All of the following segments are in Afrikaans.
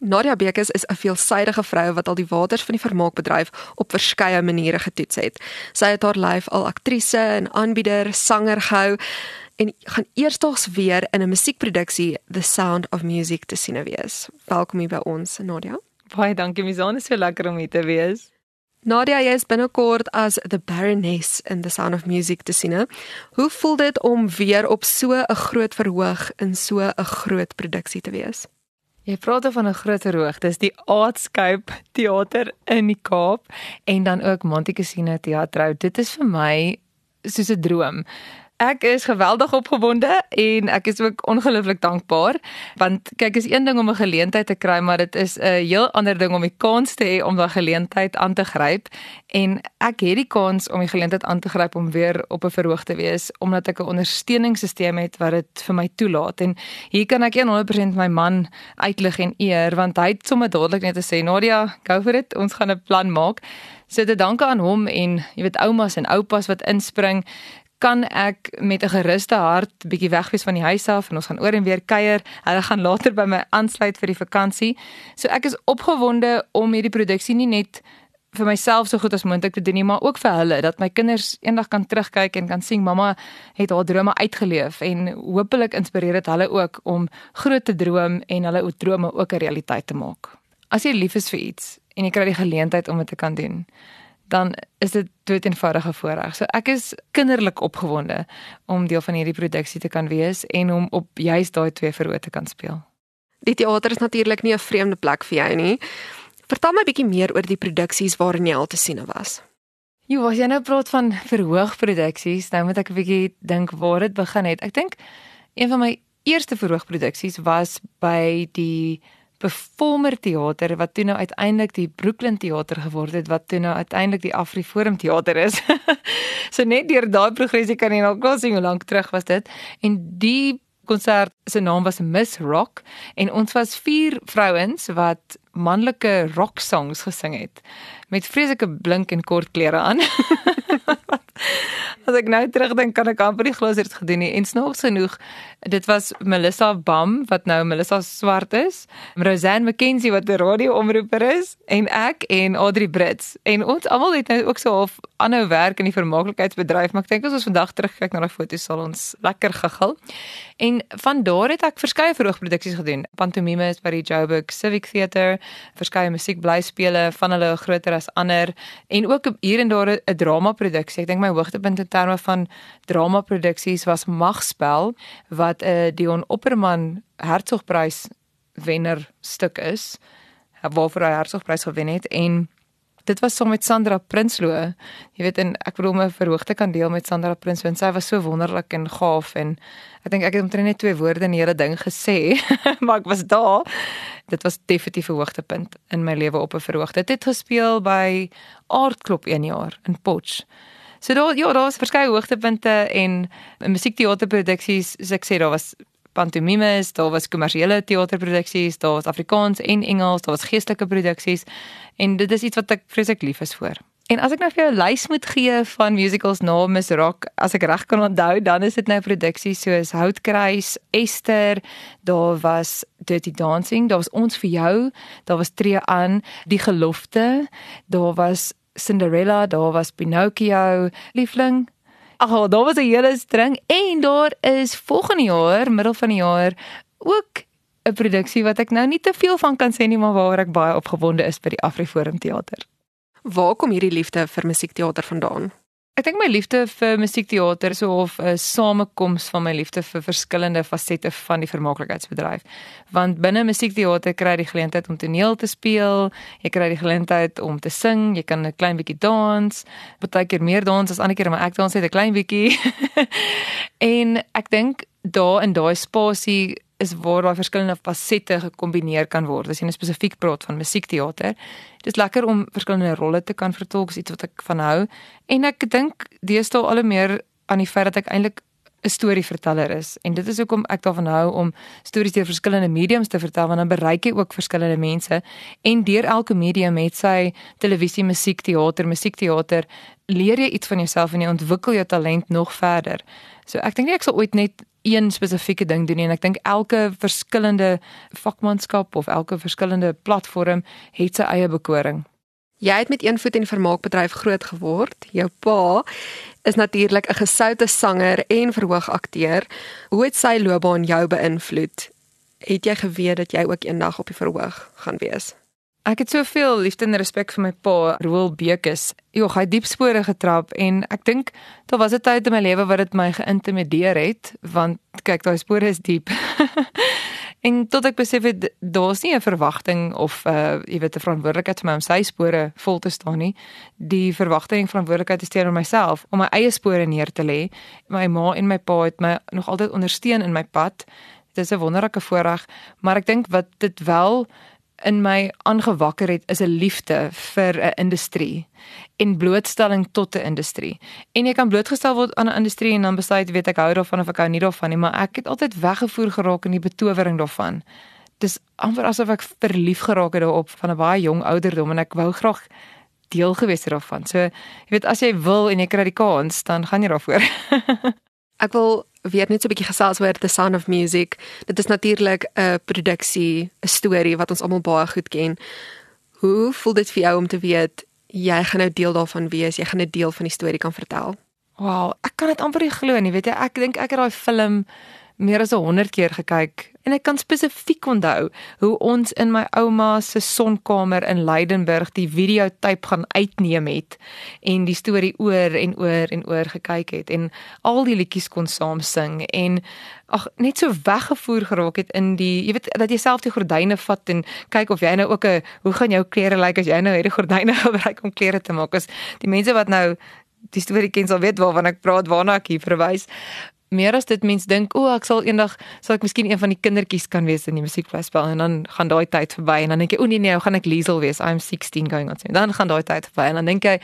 Nadia Bekes is 'n veelsidige vrou wat al die waters van die vermaakbedryf op verskeie maniere getoets het. Sy het haar lyf al aktrise en aanbieder, sanger gehou en gaan eersdaags weer in 'n musiekproduksie The Sound of Music te sien wees. Welkom hier by ons, Nadia. Baie dankie, Mizan, is so lekker om hier te wees. Nadia, jy is binnekort as the Baroness in The Sound of Music te sien. Hoe voel dit om weer op so 'n groot verhoog in so 'n groot produksie te wees? Jy praat van 'n groter hoog. Dis die Artscape Theater in die Kaap en dan ook Monte Cassino Teatro. Dit is vir my soos 'n droom. Ek is geweldig opgewonde en ek is ook ongelooflik dankbaar want kyk is een ding om 'n geleentheid te kry maar dit is 'n heel ander ding om die kans te hê om daai geleentheid aan te gryp. En ek het die kans om die geleentheid aan te gryp om weer op 'n verhoog te wees omdat ek 'n ondersteuningssisteem het wat dit vir my toelaat. En hier kan ek 100% my man uitlig en eer want hy het sommer dadelik net gesê Nadia go for it ons gaan 'n plan maak. So dit dankie aan hom en jy weet oumas en oupas wat inspring kan ek met 'n geruste hart bietjie wegwees van die huis af en ons gaan oor en weer kuier. Hulle gaan later by my aansluit vir die vakansie. So ek is opgewonde om hierdie produksie nie net vir myself so goed as moontlik te doen nie, maar ook vir hulle dat my kinders eendag kan terugkyk en kan sien mamma het haar drome uitgeleef en hopelik inspireer dit hulle ook om groot te droom en hulle drome ook 'n realiteit te maak. As jy lief is vir iets en jy kry die geleentheid om dit te kan doen, dan is dit dood eenvoudige voorreg. So ek is kinderlik opgewonde om deel van hierdie produksie te kan wees en om op juist daai twee verhoog te kan speel. Die teater is natuurlik nie 'n vreemde plek vir jou nie. Vertel my bietjie meer oor die produksies waarin jy al te sien was. Jo, as jy nou praat van verhoogproduksies, nou moet ek 'n bietjie dink waar dit begin het. Ek dink een van my eerste verhoogproduksies was by die Performer Theater wat toe nou uiteindelik die Brooklyn Theater geword het wat toe nou uiteindelik die Afriforum Theater is. so net deur daai progressie kan jy nou kos sien hoe lank terug was dit en die konsert se naam was Miss Rock en ons was vier vrouens wat manlike rock songs gesing het met vreeslike blink en kort klere aan. As ek nou terugdink kan ek amper die glosers gedoen nie en snaaks genoeg dit was Melissa Bam wat nou Melissa Swart is, Rosanne McKenzie wat 'n radio-omroeper is en ek en Audrey Brits en ons almal het nou ook so half aanhou werk in die vermaaklikheidsbedryf maar ek dink as ons vandag terugkyk na daai foto's sal ons lekker gehuil. En van daar het ek verskeie verhoogproduksies gedoen. Pantomime is by die Joburg Civic Theatre, verskeie musiekblyspele van hulle groter as ander en ook hier en daar 'n drama produksie. Ek dink my hoogtepunt in terme van drama produksies was Magspel wat 'n uh, eh, Dion Opperman Hertzogprys wenner stuk is. Waarvoor hy Hertzogprys gewen het en dit was saam met Sandra Prinsloo. Jy weet en ek bedoel my verhoogte kan deel met Sandra Prinsloo en sy was so wonderlik en gaaf en ek dink ek het omtrent net twee woorde in die hele ding gesê, maar ek was daar. Dit was definitief 'n hoogtepunt in my lewe op 'n verhoogte. Dit het gespeel by Aardklop 1 jaar in Potch. So daar ja, daar was verskeie hoogtepunte en musiekteaterproduksies, soos ek sê, daar was pantomimes, daar was kommersiële teaterproduksies, daar was Afrikaans en Engels, daar was geestelike produksies en dit is iets wat ek vreeslik lief is vir. En as ek nou vir jou 'n lys moet gee van musicals na Miss Rock, as ek reg kan onthou, dan is dit nou produksies soos Houtkruis, Esther, daar was Dirty Dancing, daar was Ons vir jou, daar was Tree aan, Die Gelofte, daar was Cinderella, daar was Pinocchio, liefling. Ag, daar was 'n hele string en daar is volgende jaar, middel van die jaar, ook 'n produksie wat ek nou nie te veel van kan sê nie, maar waar ek baie opgewonde is by die Afriforum Theater. Waar kom hierdie liefde vir musiekteater vandaan? Ek dink my liefde vir musiekteater is of 'n samekoms van my liefde vir verskillende fasette van die vermaaklikheidsbedryf. Want binne musiekteater kry jy die geleentheid om toneel te speel, jy kry die geleentheid om te sing, jy kan 'n klein bietjie dans, baie keer meer dans as ander keer, maar ek dans net 'n klein bietjie. en ek dink daar in daai spasie is waar daai verskillende fasette gekombineer kan word. As jy nou spesifiek praat van musiekteater, dit is lekker om verskillende rolle te kan vertolk, iets wat ek van hou. En ek dink deesdae al hoe meer aan die feit dat ek eintlik 'n storieverteller is en dit is hoekom ek daarvan hou om stories deur verskillende mediums te vertel want dan bereik jy ook verskillende mense en deur elke medium met sy televisie, musiek, teater, musiekteater leer jy iets van jouself en jy ontwikkel jou talent nog verder. So ek dink nie ek sal ooit net een spesifieke ding doen nie en ek dink elke verskillende vakmanskap of elke verskillende platform het sy eie bekoring. Jy het met een voet in die vermaakbedryf groot geword. Jou pa is natuurlik 'n gesoute sanger en verhoogakteur. Hoe het sy loopbaan jou beïnvloed? Het jy geweet dat jy ook eendag op die verhoog gaan wees? Ek het soveel liefde en respek vir my pa, Roel Bekes. Jogg, hy het diep spore getrap en ek dink daar was 'n tyd in my lewe wat dit my geïntimideer het, want kyk, daai spore is diep. En tot ek besef het daar's nie 'n verwagting of uh jy weet 'n verantwoordelikheid vir my om sy spore vol te staan nie. Die verwagting en verantwoordelikheid is teenoor myself om my eie spore neer te lê. My ma en my pa het my nog altyd ondersteun in my pad. Dit is 'n wonderlike voorreg, maar ek dink wat dit wel in my aangewakker het is 'n liefde vir 'n industrie en blootstelling tot 'n industrie. En jy kan blootgestel word aan 'n industrie en dan besluit weet ek hou daarvan of ek hou nie daarvan nie, maar ek het altyd weggevoer geraak in die betowering daarvan. Dis amper asof ek verlief geraak het daarop van 'n baie jong ouderdom en ek wou graag deel gewees het daarvan. So jy weet as jy wil en jy kry die kans, dan gaan jy daarvoor. ek wil weer net so 'n bietjie gesels oor The Sound of Music. Dit is natuurlik 'n produksie, 'n storie wat ons almal baie goed ken. Hoe voel dit vir jou om te weet jy gaan nou deel daarvan wees, jy gaan 'n deel van die storie kan vertel? Wow, ek kan dit amper nie glo nie, weet jy, ek dink ek het daai film meer as 100 keer gekyk. En ek kan spesifiek onthou hoe ons in my ouma se sonkamer in Leidenburg die videotape gaan uitneem het en die storie oor en oor en oor gekyk het en al die liedjies kon saam sing en ag net so weggevoer geraak het in die jy weet dat jy self die gordyne vat en kyk of jy nou ook 'n hoe gaan jou klere lyk as jy nou hierdie gordyne gebruik om klere te maak? As die mense wat nou die storie ken sal weet waarvan ek praat waarna ek hier verwys meer as dit mens dink o ek sal eendag sal ek miskien een van die kindertjies kan wees in die musiekfestival en dan gaan daai tyd verby en dan dink jy o nee nee, gaan ek Liesel wees? I'm 16 going on so dan gaan daai tyd verby en dan dink jy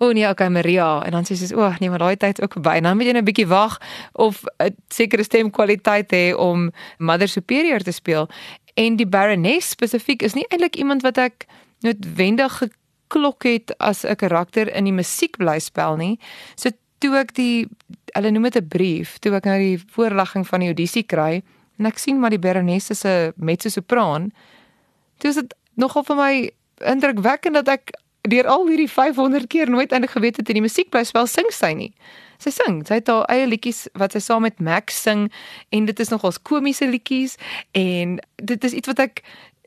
o nee okay Maria. En dan sê sy o nee maar daai tyd ook verby. En dan moet jy net 'n bietjie wag of 'n sekere stemkwaliteit hê om Mother Superior te speel. En die Baroness spesifiek is nie eintlik iemand wat ek noodwendig geklok het as 'n karakter in die musiek bly spel nie. So toe ek die hulle noem dit 'n brief, toe ek nou die voorlegging van die audisie kry en ek sien maar die Baronesse se mezzo-sopran, toe is dit nogal vir my indrukwekkend dat ek deur al hierdie 500 keer nooit eintlik geweet het in die musiekblyspel sing sy nie. Sy sing, sy het haar eie liedjies wat sy saam met Max sing en dit is nogals komiese liedjies en dit is iets wat ek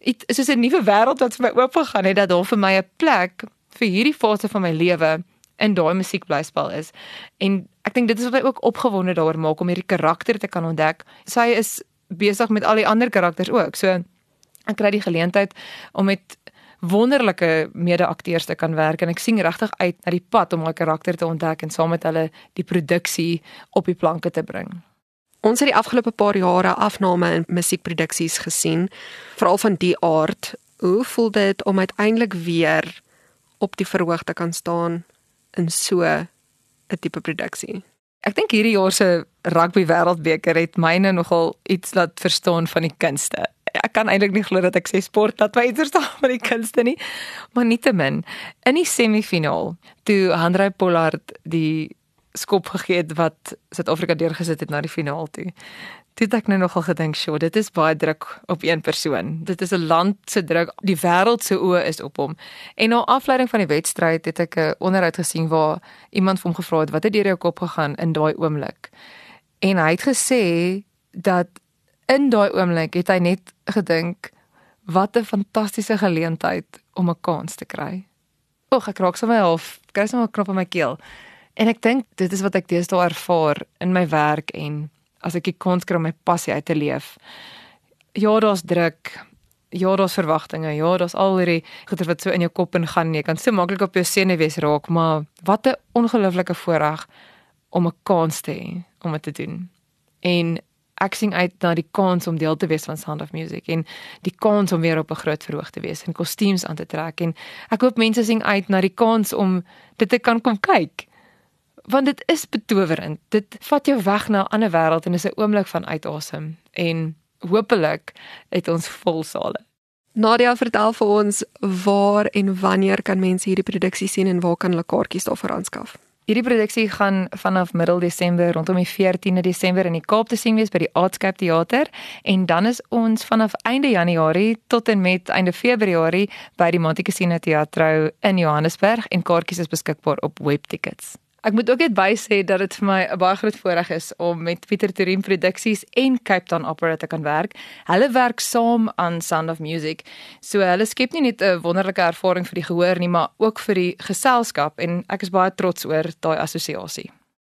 dit is 'n nuwe wêreld wat vir my oop gegaan het dat daar vir my 'n plek vir hierdie fase van my lewe in daai musiekblyspel is. En ek dink dit is wat my ook opgewonde daaroor maak om hierdie karakter te kan ontdek. Sy is besig met al die ander karakters ook. So ek kry die geleentheid om met wonderlike mede-akteurs te kan werk en ek sien regtig uit na die pad om my karakter te ontdek en saam met hulle die produksie op die planke te bring. Ons het die afgelope paar jare afname in musiekproduksies gesien, veral van die aard. Hoe voel dit om uiteindelik weer op die verhoog te kan staan in so 'n tipe produksie. Ek dink hierdie jaar se rugby wêreldbeker het myne nogal iets laat verstaan van die kunste. Ek kan eintlik nie glo dat ek sê sport laat my iets verstaan van die kunste nie, maar nietemin in die semifinaal toe Andre Pollard die skop gegee het wat Suid-Afrika deurgesit het na die finaal toe. Dit ek nou nogal gedink, "Sjoe, dit is baie druk op een persoon. Dit is 'n land se druk. Die wêreld se oë is op hom." En na afleiding van die wedstryd het ek 'n onderhoud gesien waar iemand vir hom gevra het, "Wat het deur jou kop gegaan in daai oomblik?" En hy het gesê dat in daai oomblik het hy net gedink, "Wat 'n fantastiese geleentheid om 'n kans te kry." Oek, ek raak sommer half, kry sommer 'n knop in my keel. En ek dink dit is wat ek deesdae ervaar in my werk en as ek die kans kry om my passie uit te leef. Ja, daar's druk. Ja, daar's verwagtinge. Ja, daar's al hierdie goeie wat so in jou kop ingaan. Jy kan so maklik op jou senuwees raak, maar wat 'n ongelooflike voorreg om 'n kans te hê om dit te doen. En ek sien uit na die kans om deel te wees van Sound of Music en die kans om weer op 'n groot verhoog te wees en kostuums aan te trek en ek hoop mense sien uit na die kans om dit te kan kom kyk want dit is betowerend. Dit vat jou weg na 'n ander wêreld en is 'n oomblik van uitasem en hopelik het ons vol sale. Nadia vertel vir ons waar en wanneer kan mense hierdie produksie sien en waar kan hulle kaartjies daarvoor aanskaf? Hierdie produksie gaan vanaf middel Desember rondom die 14de Desember in die Kaap te sien wees by die Artscape Theater en dan is ons vanaf einde Januarie tot en met einde Februarie by die Monte Cassino Teatro in Johannesburg en kaartjies is beskikbaar op Webtickets. Ek moet ook net bysê dat dit vir my 'n baie groot voorreg is om met Pieter Torin Produksies en Cape Town Opera te kan werk. Hulle werk saam aan Sound of Music. So hulle skep nie net 'n wonderlike ervaring vir die gehoor nie, maar ook vir die geselskap en ek is baie trots oor daai assosiasie.